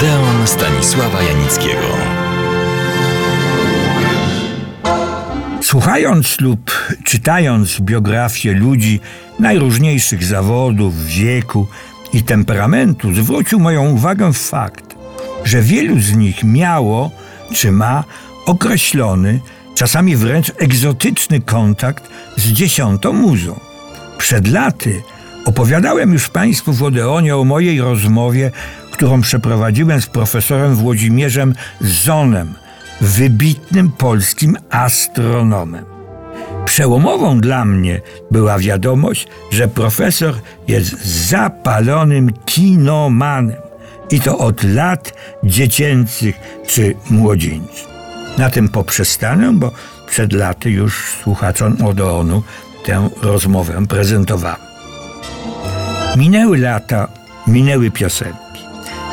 Odeon Stanisława Janickiego. Słuchając lub czytając biografię ludzi najróżniejszych zawodów, wieku i temperamentu, zwrócił moją uwagę fakt, że wielu z nich miało czy ma określony, czasami wręcz egzotyczny kontakt z dziesiątą muzą. Przed laty opowiadałem już Państwu w Odeonie o mojej rozmowie, którą przeprowadziłem z profesorem Włodzimierzem Zonem, wybitnym polskim astronomem. Przełomową dla mnie była wiadomość, że profesor jest zapalonym kinomanem i to od lat dziecięcych czy młodzieńczych. Na tym poprzestanę, bo przed laty już słuchaczom Odeonu tę rozmowę prezentowałem. Minęły lata, minęły piosenki.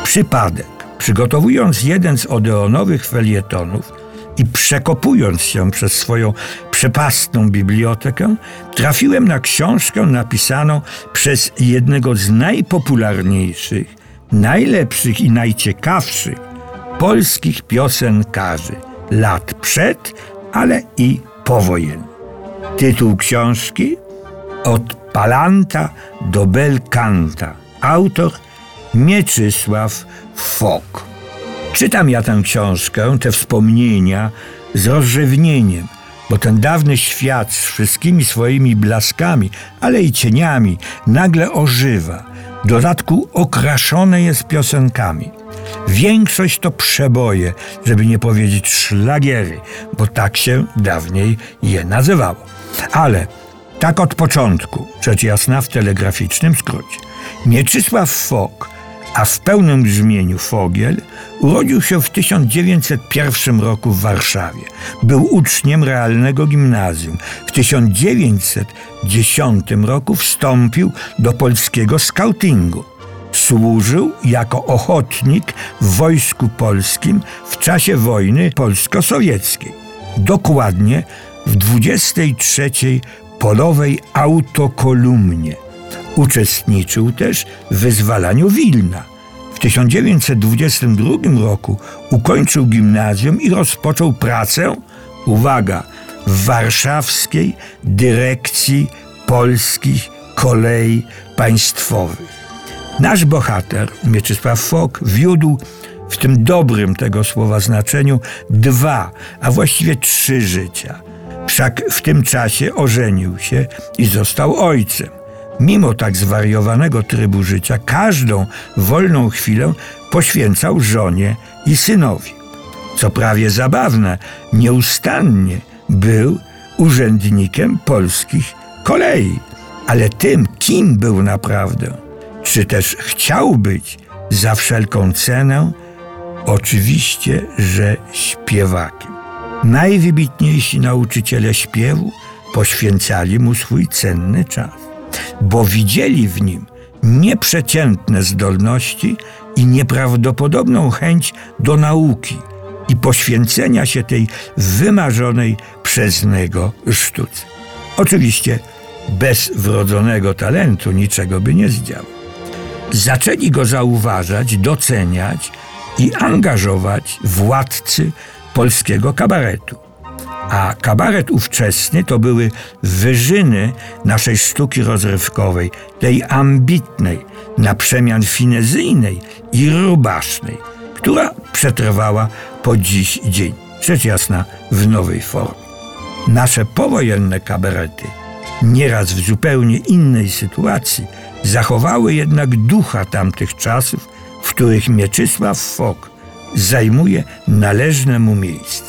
Przypadek, przygotowując jeden z odeonowych felietonów i przekopując się przez swoją przepastną bibliotekę, trafiłem na książkę napisaną przez jednego z najpopularniejszych, najlepszych i najciekawszych polskich piosenkarzy lat przed, ale i powojennych. Tytuł książki Od Palanta do Belkanta. Autor Mieczysław Fok. Czytam ja tę książkę, te wspomnienia z rozrzewnieniem, bo ten dawny świat z wszystkimi swoimi blaskami, ale i cieniami nagle ożywa. W dodatku okraszone jest piosenkami. Większość to przeboje, żeby nie powiedzieć szlagiery, bo tak się dawniej je nazywało. Ale tak od początku, rzecz jasna w telegraficznym skrócie. Mieczysław Fok, a w pełnym brzmieniu Fogiel, urodził się w 1901 roku w Warszawie. Był uczniem realnego gimnazjum. W 1910 roku wstąpił do polskiego skautingu. Służył jako ochotnik w Wojsku Polskim w czasie wojny polsko-sowieckiej. Dokładnie w 23 polowej autokolumnie. Uczestniczył też w wyzwalaniu Wilna. W 1922 roku ukończył gimnazjum i rozpoczął pracę, uwaga, w warszawskiej dyrekcji polskich kolei państwowych. Nasz bohater, Mieczysław Fok, wiódł w tym dobrym tego słowa znaczeniu dwa, a właściwie trzy życia. Wszak w tym czasie ożenił się i został ojcem. Mimo tak zwariowanego trybu życia, każdą wolną chwilę poświęcał żonie i synowi. Co prawie zabawne, nieustannie był urzędnikiem polskich kolei. Ale tym, kim był naprawdę, czy też chciał być za wszelką cenę, oczywiście, że śpiewakiem. Najwybitniejsi nauczyciele śpiewu poświęcali mu swój cenny czas, bo widzieli w nim nieprzeciętne zdolności i nieprawdopodobną chęć do nauki i poświęcenia się tej wymarzonej przez niego sztuce. Oczywiście bez wrodzonego talentu niczego by nie zdziałał. Zaczęli go zauważać, doceniać i angażować władcy polskiego kabaretu. A kabaret ówczesny to były wyżyny naszej sztuki rozrywkowej, tej ambitnej, na przemian finezyjnej i rubasznej, która przetrwała po dziś dzień, rzecz jasna w nowej formie. Nasze powojenne kabarety, nieraz w zupełnie innej sytuacji, zachowały jednak ducha tamtych czasów, w których Mieczysław Fok zajmuje należne mu miejsce.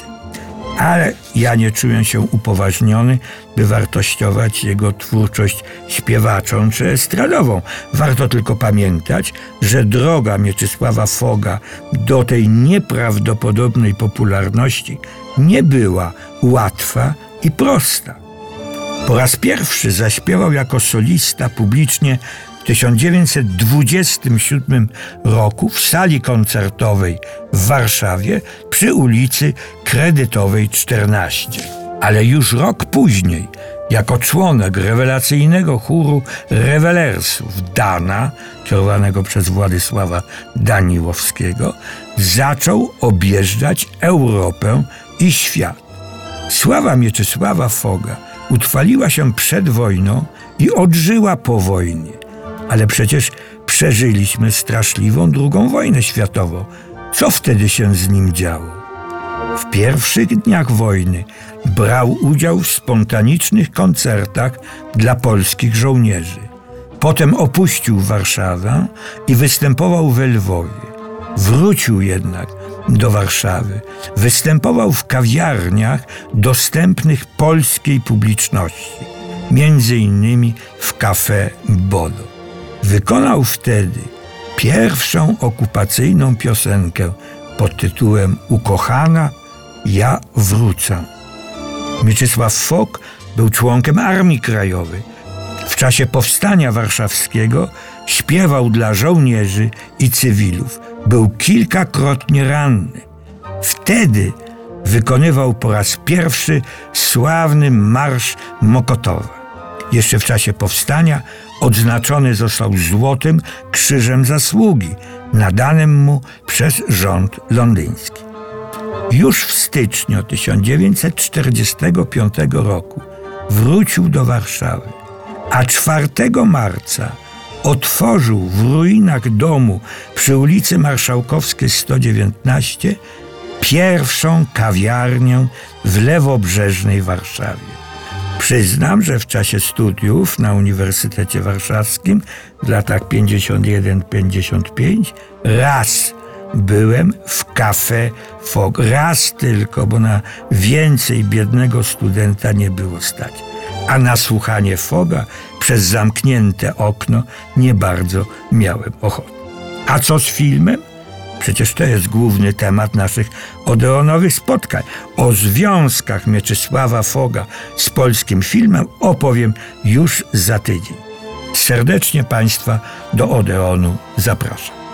Ale ja nie czuję się upoważniony, by wartościować jego twórczość śpiewaczą czy estradową. Warto tylko pamiętać, że droga Mieczysława Foga do tej nieprawdopodobnej popularności nie była łatwa i prosta. Po raz pierwszy zaśpiewał jako solista publicznie 1927 roku w sali koncertowej w Warszawie przy ulicy Kredytowej 14. Ale już rok później Jako członek rewelacyjnego chóru rewelersów Dana, kierowanego przez Władysława Daniłowskiego, zaczął objeżdżać Europę i świat. Sława Mieczysława Foga utrwaliła się przed wojną i odżyła po wojnie. Ale przecież przeżyliśmy straszliwą II wojnę światową. Co wtedy się z nim działo? W pierwszych dniach wojny brał udział w spontanicznych koncertach dla polskich żołnierzy. Potem opuścił Warszawę i występował we Lwowie. Wrócił jednak do Warszawy. Występował w kawiarniach dostępnych polskiej publiczności, między innymi w Café Bodo. Wykonał wtedy pierwszą okupacyjną piosenkę pod tytułem Ukochana, ja wrócę. Mieczysław Fok był członkiem Armii Krajowej. W czasie powstania warszawskiego śpiewał dla żołnierzy i cywilów. Był kilkakrotnie ranny. Wtedy wykonywał po raz pierwszy sławny Marsz Mokotowa. Jeszcze w czasie powstania odznaczony został Złotym Krzyżem Zasługi, nadanym mu przez rząd londyński. Już w styczniu 1945 roku wrócił do Warszawy, a 4 marca otworzył w ruinach domu przy ulicy Marszałkowskiej 119 pierwszą kawiarnię w lewobrzeżnej Warszawie. Przyznam, że w czasie studiów na Uniwersytecie Warszawskim w latach 51-55 raz byłem w kafe Fog. Raz tylko, bo na więcej biednego studenta nie było stać. A na słuchanie Foga przez zamknięte okno nie bardzo miałem ochoty. A co z filmem? Przecież to jest główny temat naszych odeonowych spotkań. O związkach Mieczysława Foga z polskim filmem opowiem już za tydzień. Serdecznie Państwa do Odeonu zapraszam.